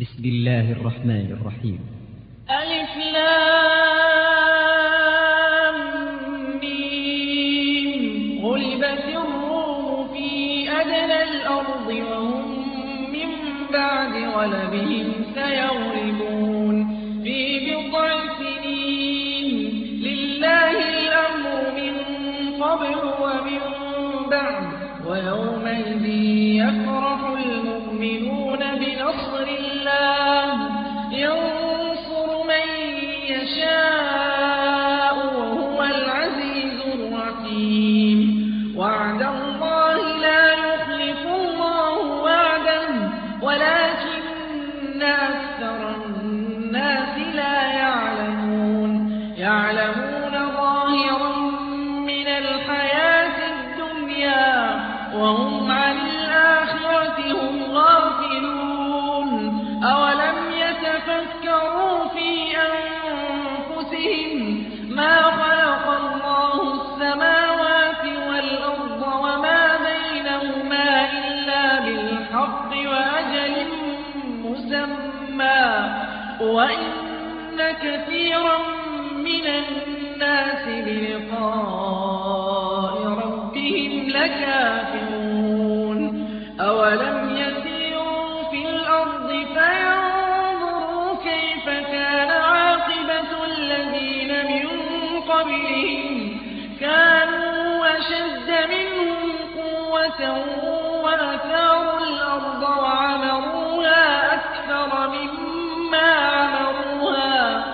بسم الله الرحمن الرحيم. ألف وَأَثَارُوا الْأَرْضَ وَعَمَرُوهَا أَكْثَرَ مِمَّا عَمَرُوهَا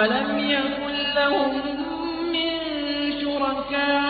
ولم يكن لهم من شركاء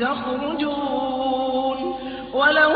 تخرجون وله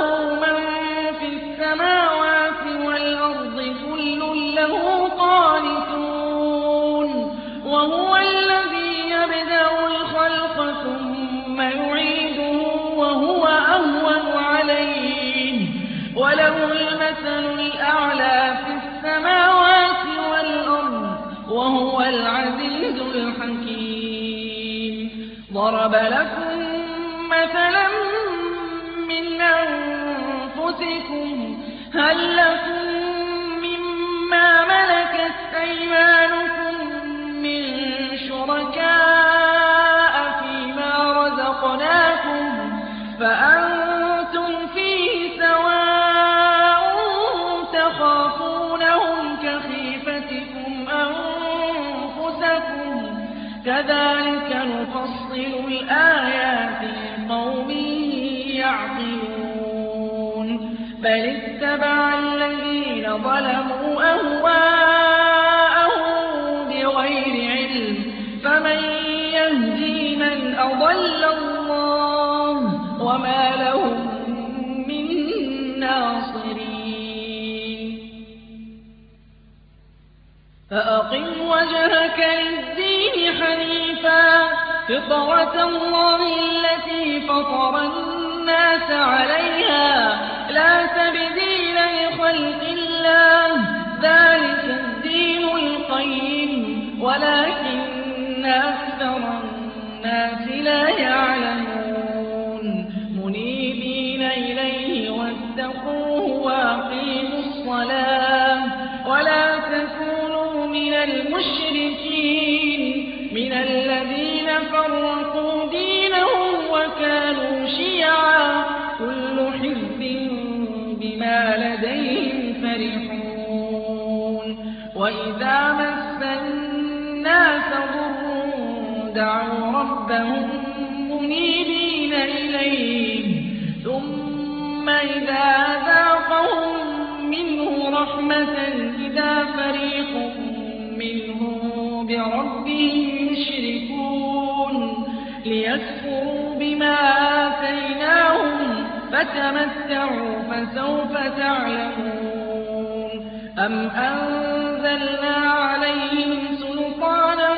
وجهك للدين حنيفا. فطرة الله التي فطر الناس عليها. لا تبديل لخلق الله. وإذا مس الناس ضر دعوا ربهم منيبين إليه ثم إذا ذاقهم منه رحمة إذا فريق منهم بربهم يشركون ليكفروا بما آتيناهم فتمتعوا فسوف تعلمون أم أنزلنا عليهم سلطانا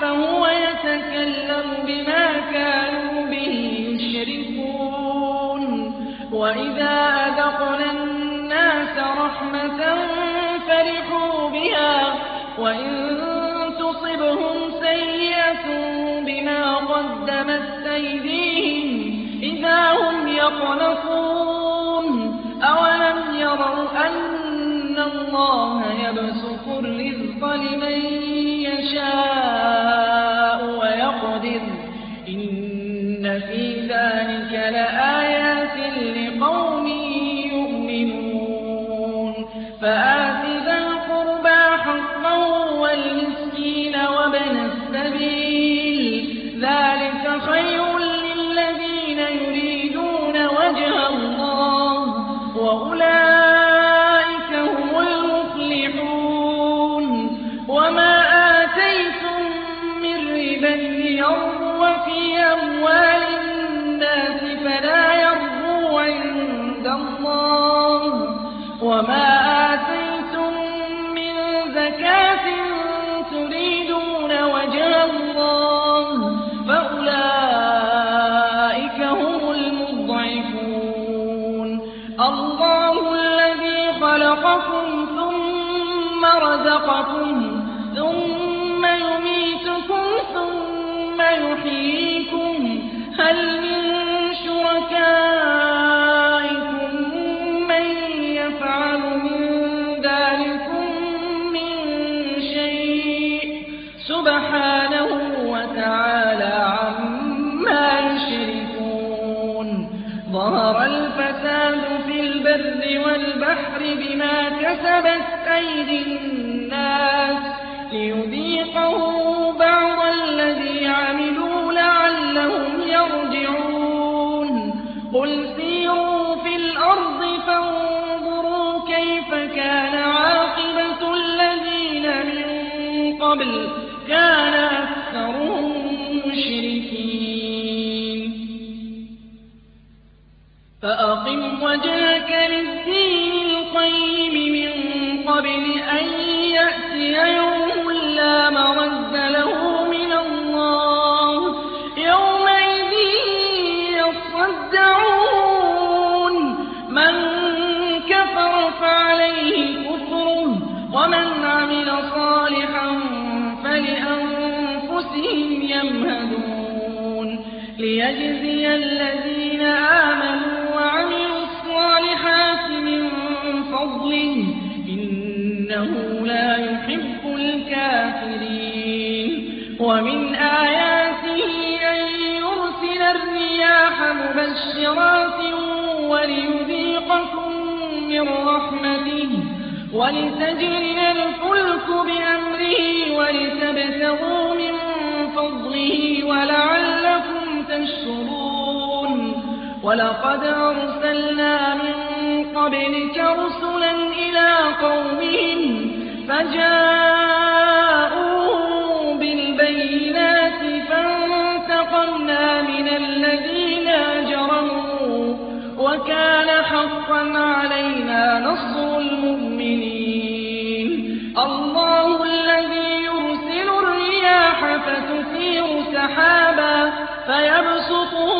فهو يتكلم بما كانوا به يشركون. وإذا أذقنا الناس رحمة فرحوا بها وإن تصبهم سيئة بما قدمت أيديهم إذا هم يقنطون. وأولئك الله الذي خلقكم ثم رزقكم البر والبحر بما كسبت أيدي الناس ليذيقهم بعض الذي عملوا لعلهم يرجعون. قل سيروا في الأرض فانظروا كيف كان عاقبة الذين من قبل. فأقم وجهك للدين القيم من قبل من رحمته ولتجري الفلك بأمره ولتبتغوا من فضله ولعلكم تشكرون. ولقد أرسلنا من قبلك رسلا إلى قومهم فجاءوا بالبينات فانتقمنا من الذين أجرموا وكان حقا علينا نصر المؤمنين. الله الذي يرسل الرياح فتثير سحابا فيبسطه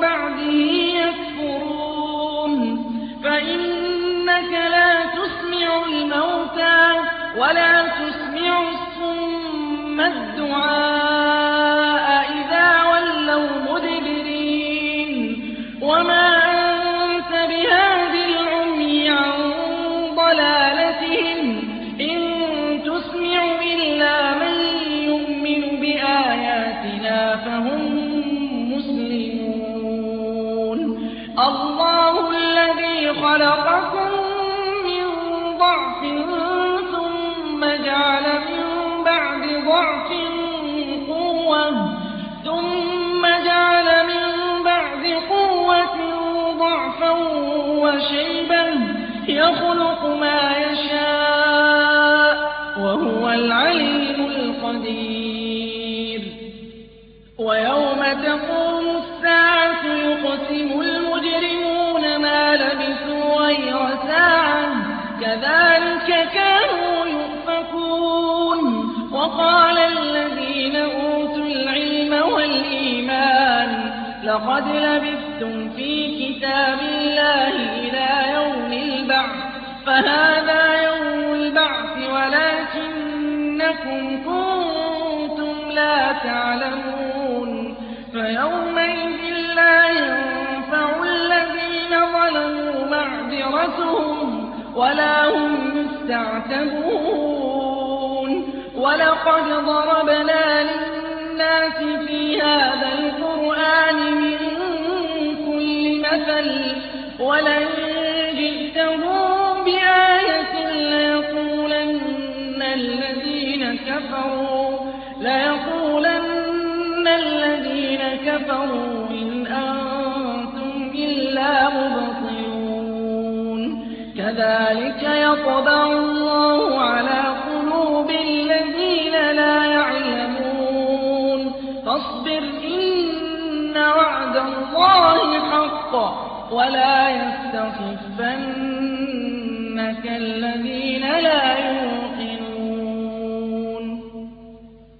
بعده يكفرون. فإنك لا تسمع الموتى ولا تسمع الصم الدعاء. الله الذي خلقكم من ضعف جعل من بعد ضعف قوة ثم جعل من بعد قوة ضعفا وشيبا يخلق ما يشاء وهو العليم القدير. ويوم تقوم لقد لبثتم في كتاب الله إلى يوم البعث فهذا يوم البعث ولكنكم كنتم لا تعلمون فيومئذ لا ينفع الذين ظلموا معذرتهم ولا هم يستعتبون وَلَقَدْ ضَرَبْنَا لِلنَّاسِ فِي هَٰذَا بل ولن جئتهم بآية ليقولن الذين كفروا ليقولن الذين كفروا إن أنتم إلا مبطلون. كذلك يطبع وَلَا لَا